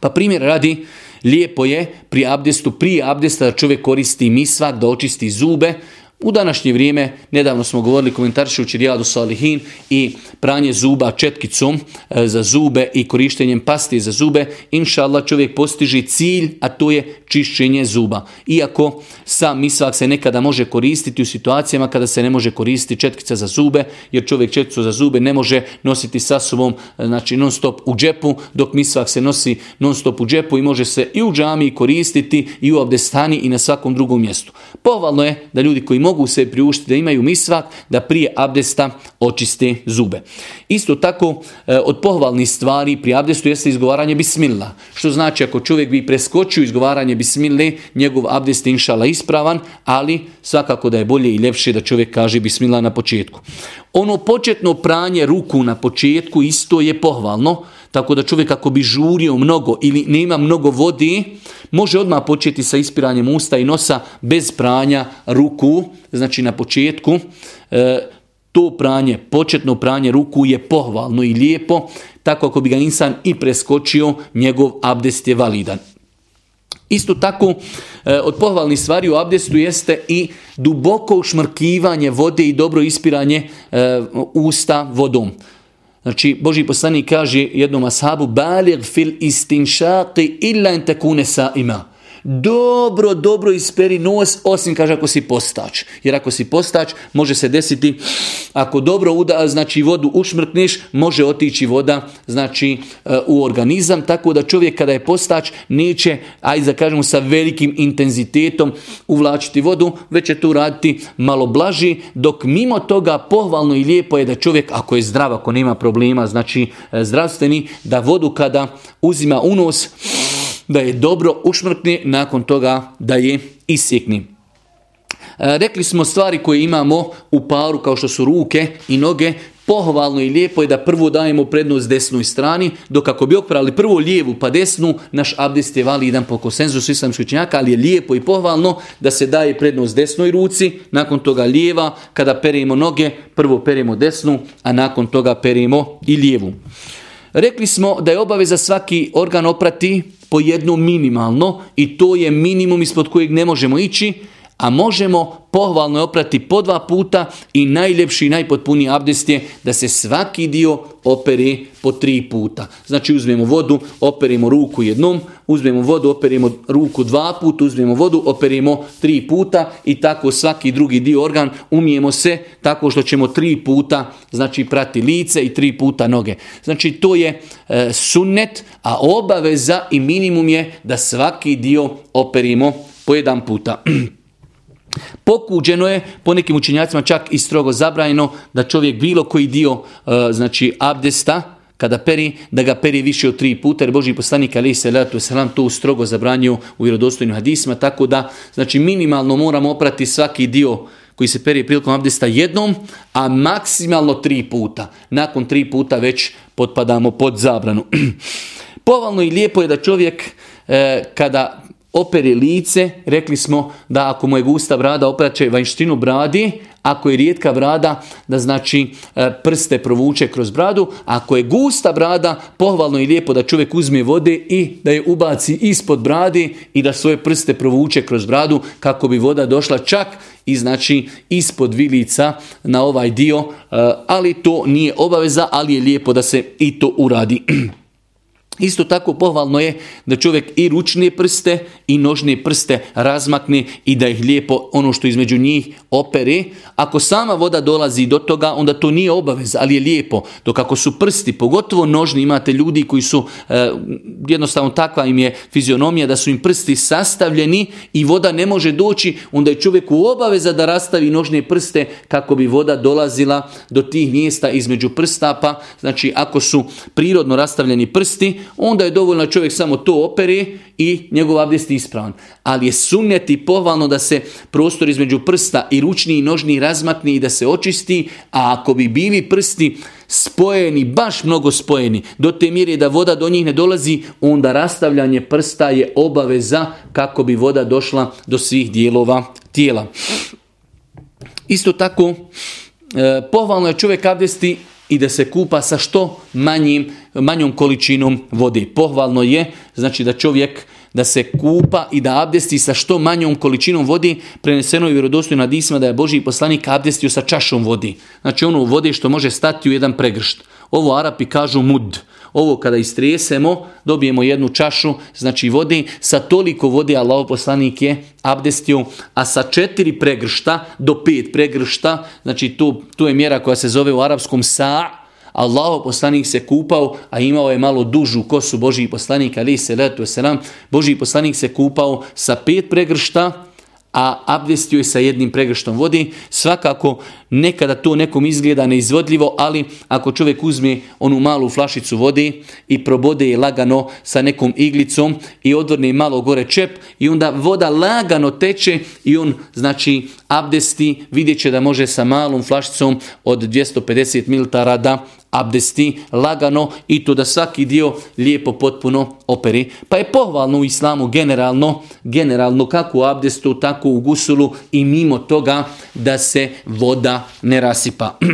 Pa primjer radi, Lijepo je pri abdestu, prije abdesta da čovjek koristi misva, da očisti zube, u današnje vrijeme, nedavno smo govorili u Rijadu Salihin i pranje zuba četkicom e, za zube i korištenjem pasti za zube, Allah čovjek postiži cilj, a to je čišćenje zuba. Iako sam mislak se nekada može koristiti u situacijama kada se ne može koristiti četkica za zube, jer čovjek četkicu za zube ne može nositi sa sobom e, znači non stop u džepu, dok misvak se nosi non stop u džepu i može se i u džami koristiti i u abdestani i na svakom drugom mjestu. Povalno je da ljudi koji mogu se priuštiti da imaju misvak da prije abdesta očiste zube. Isto tako e, od pohvalnih stvari pri abdestu jeste izgovaranje bismila. Što znači ako čovjek bi preskočio izgovaranje bismile, njegov abdest je inšala ispravan, ali svakako da je bolje i ljepše da čovjek kaže bismila na početku. Ono početno pranje ruku na početku isto je pohvalno, tako da čovjek ako bi žurio mnogo ili nema mnogo vodi, može odmah početi sa ispiranjem usta i nosa bez pranja ruku, znači na početku. E, to pranje, početno pranje ruku je pohvalno i lijepo, tako ako bi ga insan i preskočio, njegov abdest je validan. Isto tako, e, od pohvalnih stvari u abdestu jeste i duboko ušmrkivanje vode i dobro ispiranje e, usta vodom. Znači, Boži poslanik kaže jednom ashabu, balir fil istinšaki illa in tekune sa ima dobro, dobro isperi nos, osim kaže ako si postač. Jer ako si postač, može se desiti, ako dobro uda, znači vodu ušmrkneš, može otići voda znači eh, u organizam, tako da čovjek kada je postač neće, aj za kažemo sa velikim intenzitetom uvlačiti vodu, već će tu raditi malo blaži, dok mimo toga pohvalno i lijepo je da čovjek ako je zdrav, ako nema problema, znači eh, zdravstveni, da vodu kada uzima unos da je dobro ušmrkni, nakon toga da je isjekni. E, rekli smo stvari koje imamo u paru kao što su ruke i noge, pohvalno i lijepo je da prvo dajemo prednost desnoj strani, dok ako bi oprali prvo lijevu pa desnu, naš abdest je validan po konsenzusu islamskih učenjaka, ali je lijepo i pohvalno da se daje prednost desnoj ruci, nakon toga lijeva, kada perimo noge, prvo perimo desnu, a nakon toga perimo i lijevu. Rekli smo da je obaveza svaki organ oprati po jedno minimalno i to je minimum ispod kojeg ne možemo ići a možemo pohvalno oprati po dva puta i najljepši i najpotpuniji abdest je da se svaki dio opere po tri puta. Znači uzmemo vodu, operimo ruku jednom, uzmemo vodu, operimo ruku dva puta, uzmemo vodu, operimo tri puta i tako svaki drugi dio organ umijemo se tako što ćemo tri puta znači prati lice i tri puta noge. Znači to je e, sunnet, a obaveza i minimum je da svaki dio operimo po jedan puta. Pokuđeno je, po nekim učenjacima čak i strogo zabranjeno, da čovjek bilo koji dio e, znači abdesta, kada peri, da ga peri više od tri puta, jer Boži poslanik ali se Lato selam to strogo zabranio u vjerodostojnim hadisma, tako da znači minimalno moramo oprati svaki dio koji se peri prilikom abdesta jednom, a maksimalno tri puta. Nakon tri puta već potpadamo pod zabranu. Povalno i lijepo je da čovjek e, kada opere lice, rekli smo da ako mu je gusta brada opraće vanjštinu bradi, ako je rijetka brada da znači e, prste provuče kroz bradu, ako je gusta brada pohvalno i lijepo da čovjek uzme vode i da je ubaci ispod bradi i da svoje prste provuče kroz bradu kako bi voda došla čak i znači ispod vilica na ovaj dio, e, ali to nije obaveza, ali je lijepo da se i to uradi. Isto tako pohvalno je da čovjek i ručne prste i nožne prste razmakne i da ih lijepo ono što između njih opere. Ako sama voda dolazi do toga, onda to nije obaveza, ali je lijepo. Dok ako su prsti, pogotovo nožni, imate ljudi koji su, e, jednostavno takva im je fizionomija, da su im prsti sastavljeni i voda ne može doći, onda je čovjek u obaveza da rastavi nožne prste kako bi voda dolazila do tih mjesta između prstapa. Znači, ako su prirodno rastavljeni prsti, onda je dovoljno čovjek samo to opere i njegov abdest ispravan. Ali je sumnjati povalno pohvalno da se prostor između prsta i ručni i nožni razmatni i da se očisti, a ako bi bili prsti spojeni, baš mnogo spojeni, do te mjere da voda do njih ne dolazi, onda rastavljanje prsta je obaveza kako bi voda došla do svih dijelova tijela. Isto tako, e, pohvalno je čovjek abdesti i da se kupa sa što manjim manjom količinom vode. Pohvalno je znači da čovjek da se kupa i da abdesti sa što manjom količinom vodi, preneseno je vjerodostojno na disma da je Boži poslanik abdestio sa čašom vodi. Znači ono vode što može stati u jedan pregršt. Ovo Arapi kažu mud. Ovo kada istresemo, dobijemo jednu čašu, znači vodi. sa toliko vode Allahov poslanik je abdestio, a sa četiri pregršta do pet pregršta, znači tu, tu je mjera koja se zove u arapskom sa' Allahov poslanik se kupao, a imao je malo dužu kosu Božiji poslanik, ali se letu selam, Božiji poslanik se kupao sa pet pregršta, a abdestio je sa jednim pregrštom vodi. Svakako Nekada to nekom izgleda neizvodljivo, ali ako čovjek uzme onu malu flašicu vode i probode je lagano sa nekom iglicom i odvrne malo gore čep i onda voda lagano teče i on znači abdesti, vidjet će da može sa malom flašicom od 250 ml da abdesti lagano i to da svaki dio lijepo potpuno operi. Pa je pohvalno u islamu generalno, generalno kako u abdestu, tako u gusulu i mimo toga da se voda ne rasipa.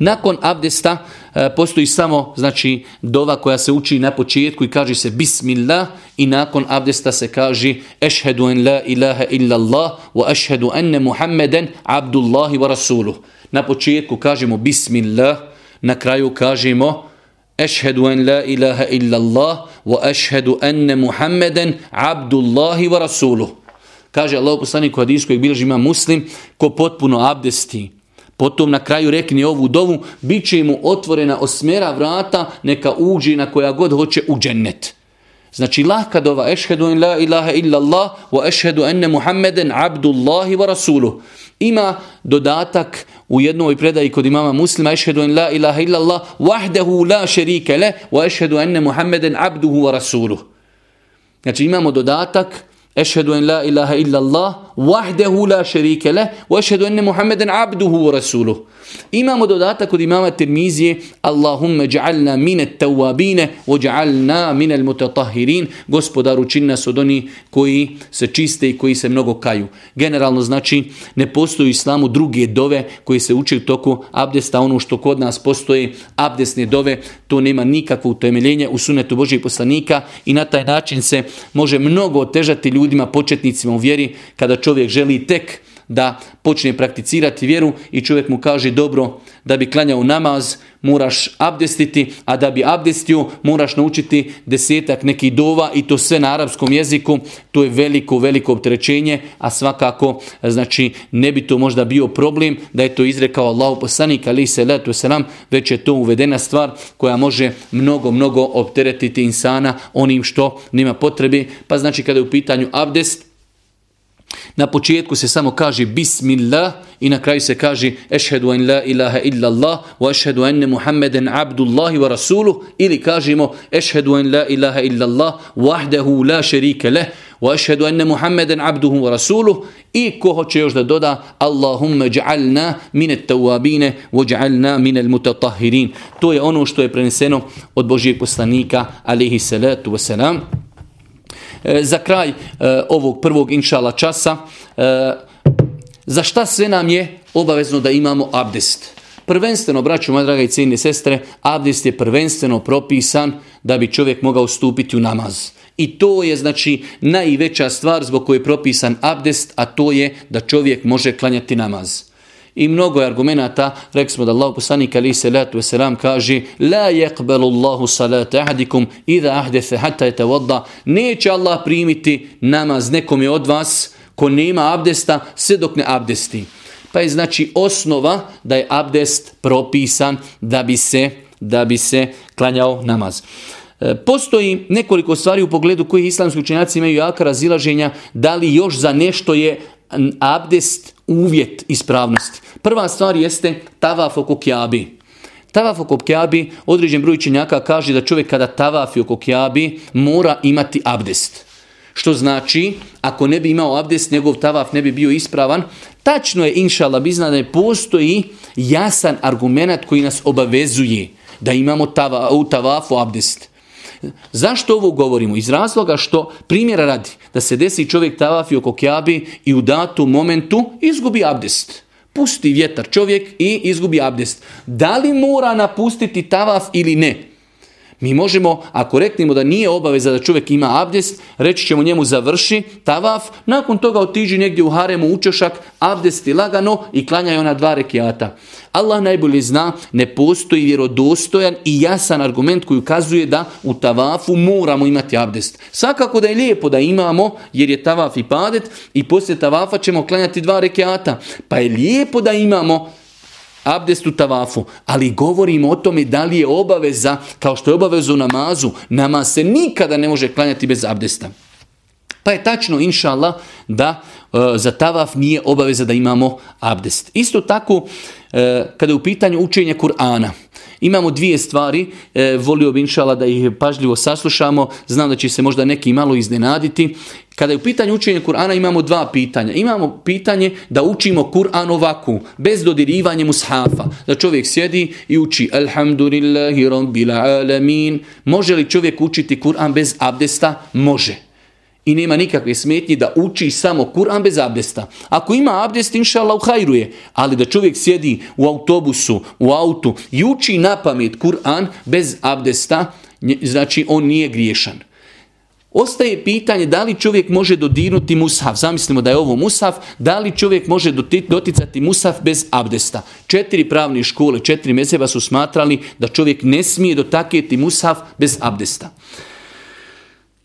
Nakon abdesta e, postoji samo znači dova koja se uči na početku i kaže se bismillah i nakon abdesta se kaže ešhedu en la ilaha Allah wa ešhedu enne muhammeden abdullahi wa rasuluh. Na početku kažemo bismillah, na kraju kažemo ešhedu en la ilaha illallah wa ešhedu enne muhammeden abdullahi wa rasuluh. Kaže Allah poslanik u hadijskoj bilježi ima muslim, ko potpuno abdesti, potom na kraju rekni ovu dovu, bit će mu otvorena osmera vrata, neka uđi na koja god hoće u džennet. Znači lahka dova, ešhedu en la ilaha illa Allah, wa ešhedu enne Muhammeden abdullahi wa rasuluh. Ima dodatak u jednoj predaji kod imama muslima, ešhedu en la ilaha illa Allah, wahdehu la šerike le, wa ešhedu enne Muhammeden abduhu wa rasuluh. Znači imamo dodatak Ešhedu en la illa illallah vahdehu la şerike leh ve eşhedü enne Muhammeden abduhu u rasuluh. Imamo dodatak od imama Tirmizije Allahumme mine tawabine, o ve mine minel mutatahirin, Gospodar učin nas od oni koji se čiste i koji se mnogo kaju. Generalno znači ne postoji u islamu druge dove koji se uče u toku abdesta. Ono što kod nas postoji abdesne dove to nema nikakvo utemeljenje u sunetu Božih poslanika i na taj način se može mnogo otežati ljudima, početnicima u vjeri, kada čovjek želi tek da počne prakticirati vjeru i čovjek mu kaže dobro da bi klanjao namaz moraš abdestiti, a da bi abdestio moraš naučiti desetak nekih dova i to sve na arapskom jeziku. To je veliko, veliko opterećenje, a svakako znači ne bi to možda bio problem da je to izrekao Allah poslanik ali se letu selam, već je to uvedena stvar koja može mnogo, mnogo opteretiti insana onim što nema potrebe. Pa znači kada je u pitanju abdest, na početku se samo kaže Bismillah i na kraju se kaže Ešhedu en la ilaha Allah wa ešhedu enne Muhammeden abdullahi wa rasuluh ili kažemo Ešhedu en la ilaha illallah wahdehu la šerike leh wa ešhedu enne Muhammeden abduhu wa rasuluh i ko hoće još da doda Allahumme ja'alna mine tawabine wa ja'alna mine mutatahirin. To je ono što je preneseno od Božijeg poslanika alihi salatu wasalam. E, za kraj e, ovog prvog inšala časa, e, za šta sve nam je obavezno da imamo abdest? Prvenstveno, braću moje draga i sestre, abdest je prvenstveno propisan da bi čovjek mogao stupiti u namaz. I to je znači najveća stvar zbog koje je propisan abdest, a to je da čovjek može klanjati namaz. I mnogo je argumenata, rekli smo da Allah poslanik ali salatu selam kaže La yakbalu Allahu salata ahadikum idha ahdatha hatta yatawadda. Neće Allah primiti namaz nekom je od vas ko nema abdesta sve dok ne abdesti. Pa je znači osnova da je abdest propisan da bi se, da bi se klanjao namaz. E, postoji nekoliko stvari u pogledu koji islamski učenjaci imaju jaka razilaženja da li još za nešto je abdest uvjet ispravnosti. Prva stvar jeste tavaf oko kjabi. Tavaf oko kjabi, određen broj činjaka kaže da čovjek kada tavafi oko kjabi mora imati abdest. Što znači, ako ne bi imao abdest, njegov tavaf ne bi bio ispravan. Tačno je, inšala, bizna da ne postoji jasan argument koji nas obavezuje da imamo tava, u tavafu abdest. Zašto ovo govorimo? Iz razloga što primjera radi da se desi čovjek tavafi oko kjabi i u datu momentu izgubi abdest. Pusti vjetar čovjek i izgubi abdest. Da li mora napustiti tavaf ili ne? Mi možemo, ako reknemo da nije obaveza da čovjek ima abdest, reći ćemo njemu završi tavaf, nakon toga otiđi negdje u haremu učešak, abdesti lagano i klanjaju ona dva rekiata. Allah najbolje zna, ne postoji vjerodostojan i jasan argument koji ukazuje da u tavafu moramo imati abdest. Svakako da je lijepo da imamo, jer je tavaf i padet i poslije tavafa ćemo klanjati dva rekiata. Pa je lijepo da imamo, abdestu tavafu, ali govorimo o tome da li je obaveza, kao što je obaveza u namazu, nama se nikada ne može klanjati bez abdesta. Pa je tačno, inša da e, za tavaf nije obaveza da imamo abdest. Isto tako, e, kada je u pitanju učenja Kur'ana, imamo dvije stvari, e, volio bi inšala da ih pažljivo saslušamo, znam da će se možda neki malo iznenaditi, kada je u pitanju učenja Kur'ana imamo dva pitanja. Imamo pitanje da učimo Kur'an ovako, bez dodirivanja mushafa. Da čovjek sjedi i uči Alhamdulillahi Rabbil Alamin. Može li čovjek učiti Kur'an bez abdesta? Može. I nema nikakve smetnje da uči samo Kur'an bez abdesta. Ako ima abdest, inša Allah, Ali da čovjek sjedi u autobusu, u autu i uči na pamet Kur'an bez abdesta, znači on nije griješan. Ostaje pitanje da li čovjek može dodirnuti mushaf, Zamislimo da je ovo musaf. Da li čovjek može doticati musaf bez abdesta? Četiri pravne škole, četiri mezeba su smatrali da čovjek ne smije dotakjeti musaf bez abdesta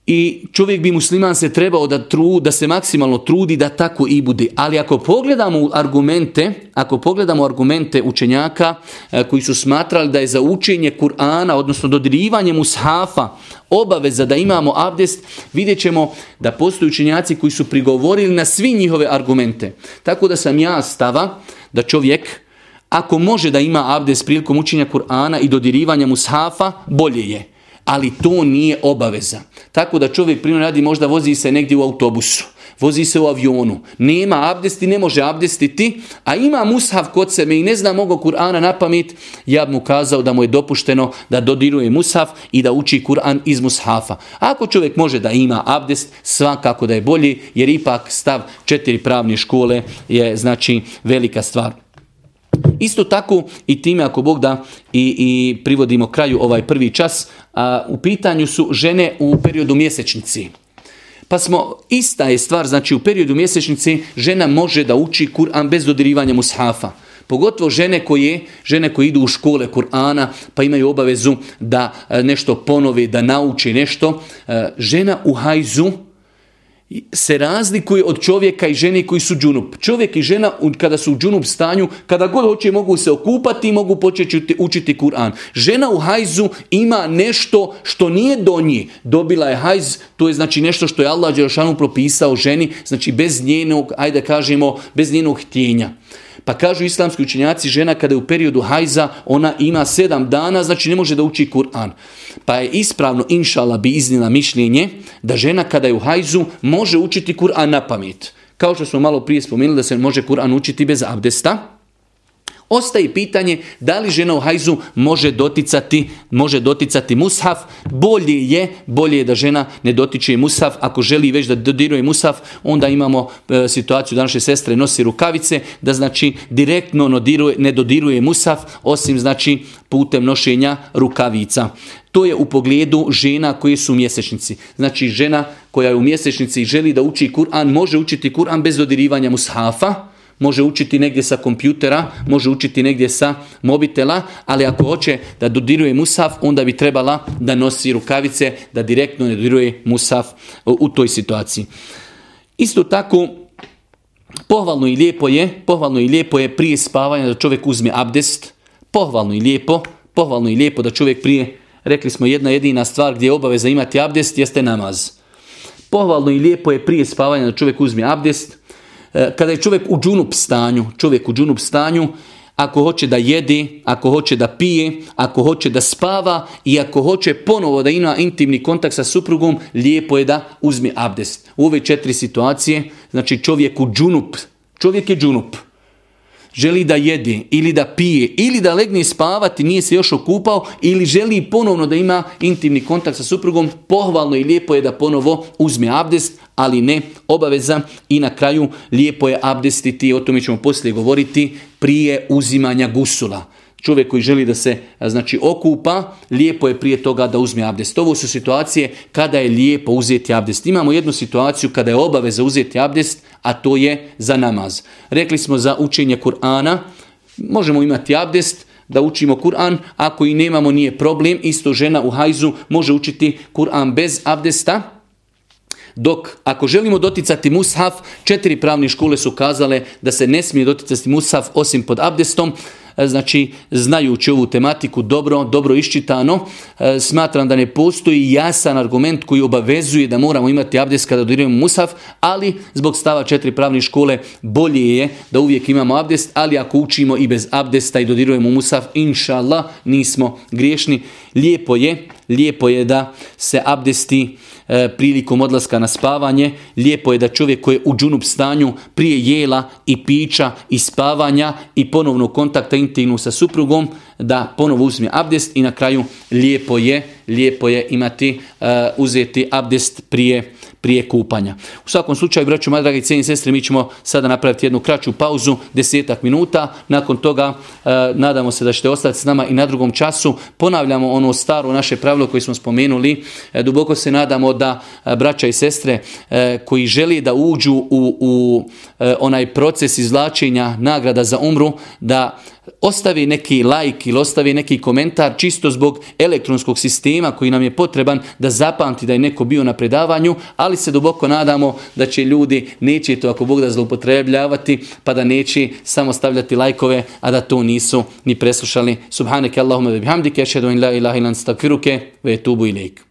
i čovjek bi musliman se trebao da, tru, da se maksimalno trudi da tako i bude. Ali ako pogledamo argumente, ako pogledamo argumente učenjaka e, koji su smatrali da je za učenje Kur'ana, odnosno dodirivanje mushafa, obaveza da imamo abdest, vidjet ćemo da postoje učenjaci koji su prigovorili na svi njihove argumente. Tako da sam ja stava da čovjek ako može da ima abdest prilikom učenja Kur'ana i dodirivanja mushafa, bolje je ali to nije obaveza. Tako da čovjek primjer radi možda vozi se negdje u autobusu, vozi se u avionu, nema abdesti, ne može abdestiti, a ima mushaf kod sebe i ne zna mogo Kur'ana na ja bi mu kazao da mu je dopušteno da dodiruje mushaf i da uči Kur'an iz mushafa. Ako čovjek može da ima abdest, svakako da je bolji, jer ipak stav četiri pravne škole je znači velika stvar. Isto tako i time ako Bog da i, i privodimo kraju ovaj prvi čas, a, u pitanju su žene u periodu mjesečnici. Pa smo, ista je stvar, znači u periodu mjesečnici žena može da uči Kur'an bez dodirivanja mushafa. Pogotovo žene koje, žene koje idu u škole Kur'ana pa imaju obavezu da e, nešto ponove, da nauči nešto. E, žena u hajzu se razlikuje od čovjeka i žene koji su džunup. Čovjek i žena kada su u džunup stanju, kada god hoće mogu se okupati i mogu početi učiti Kur'an. Žena u hajzu ima nešto što nije do nje. Dobila je hajz, to je znači nešto što je Allah Đerašanu propisao ženi, znači bez njenog, ajde kažemo, bez njenog htjenja. Pa kažu islamski učenjaci, žena kada je u periodu hajza, ona ima sedam dana, znači ne može da uči Kur'an. Pa je ispravno, inšala bi iznila mišljenje da žena kada je u hajzu može učiti Kur'an na pamet. Kao što smo malo prije spomenuli da se može Kur'an učiti bez abdesta, Ostaje pitanje da li žena u hajzu može doticati, može doticati mushaf. Bolje je, bolje je da žena ne dotiče mushaf. Ako želi već da dodiruje mushaf, onda imamo e, situaciju da naše sestre nosi rukavice, da znači direktno ono ne dodiruje, ne mushaf, osim znači putem nošenja rukavica. To je u pogledu žena koje su mjesečnici. Znači žena koja je u mjesečnici i želi da uči Kur'an, može učiti Kur'an bez dodirivanja mushafa Može učiti negdje sa kompjutera, može učiti negdje sa mobitela, ali ako hoće da dodiruje musaf, onda bi trebala da nosi rukavice, da direktno ne dodiruje musaf u toj situaciji. Isto tako, pohvalno i lijepo je, pohvalno i lijepo je prije spavanja da čovjek uzme abdest, pohvalno i lijepo, pohvalno i lijepo da čovjek prije, rekli smo jedna jedina stvar gdje je obaveza imati abdest, jeste namaz. Pohvalno i lijepo je prije spavanja da čovjek uzme abdest, E, kada je čovjek u džunup stanju, čovjek u džunup stanju, ako hoće da jedi, ako hoće da pije, ako hoće da spava i ako hoće ponovo da ima intimni kontakt sa suprugom, lijepo je da uzme abdest. U ove četiri situacije, znači čovjek u džunup, čovjek je džunup, želi da jede ili da pije ili da legne spavati, nije se još okupao ili želi ponovno da ima intimni kontakt sa suprugom, pohvalno i lijepo je da ponovo uzme abdest, ali ne obaveza i na kraju lijepo je abdestiti, o tome ćemo poslije govoriti, prije uzimanja gusula čovjek koji želi da se znači okupa, lijepo je prije toga da uzme abdest. Ovo su situacije kada je lijepo uzeti abdest. Imamo jednu situaciju kada je obaveza uzeti abdest, a to je za namaz. Rekli smo za učenje Kur'ana, možemo imati abdest, da učimo Kur'an, ako i nemamo nije problem, isto žena u hajzu može učiti Kur'an bez abdesta, dok ako želimo doticati mushaf, četiri pravne škole su kazale da se ne smije doticati mushaf osim pod abdestom, E, znači znajući ovu tematiku dobro, dobro iščitano, e, smatram da ne postoji jasan argument koji obavezuje da moramo imati abdest kada dodirujemo musaf, ali zbog stava četiri pravne škole bolje je da uvijek imamo abdest, ali ako učimo i bez abdesta i dodirujemo musaf, inša nismo griješni. Lijepo je, lijepo je da se abdesti E, prilikom odlaska na spavanje. Lijepo je da čovjek koji je u džunup stanju prije jela i pića i spavanja i ponovno kontakta intimnu sa suprugom da ponovo uzme abdest i na kraju lijepo je, lijepo je imati, e, uzeti abdest prije prije kupanja. U svakom slučaju, braću moja dragi cijeni sestre, mi ćemo sada napraviti jednu kraću pauzu, desetak minuta. Nakon toga e, nadamo se da ćete ostati s nama i na drugom času. Ponavljamo ono staro naše pravilo koje smo spomenuli. E, duboko se nadamo da e, braća i sestre koji želi da uđu u, u onaj proces izvlačenja nagrada za umru, da ostavi neki like ili ostavi neki komentar čisto zbog elektronskog sistema koji nam je potreban da zapamti da je neko bio na predavanju, ali se duboko nadamo da će ljudi, neće to ako Bog da zloupotrebljavati, pa da neće samo stavljati lajkove, a da to nisu ni preslušali. Subhaneke Allahumma bihamdike, šedun la ilaha ilan stakviruke, ve tubu ilik.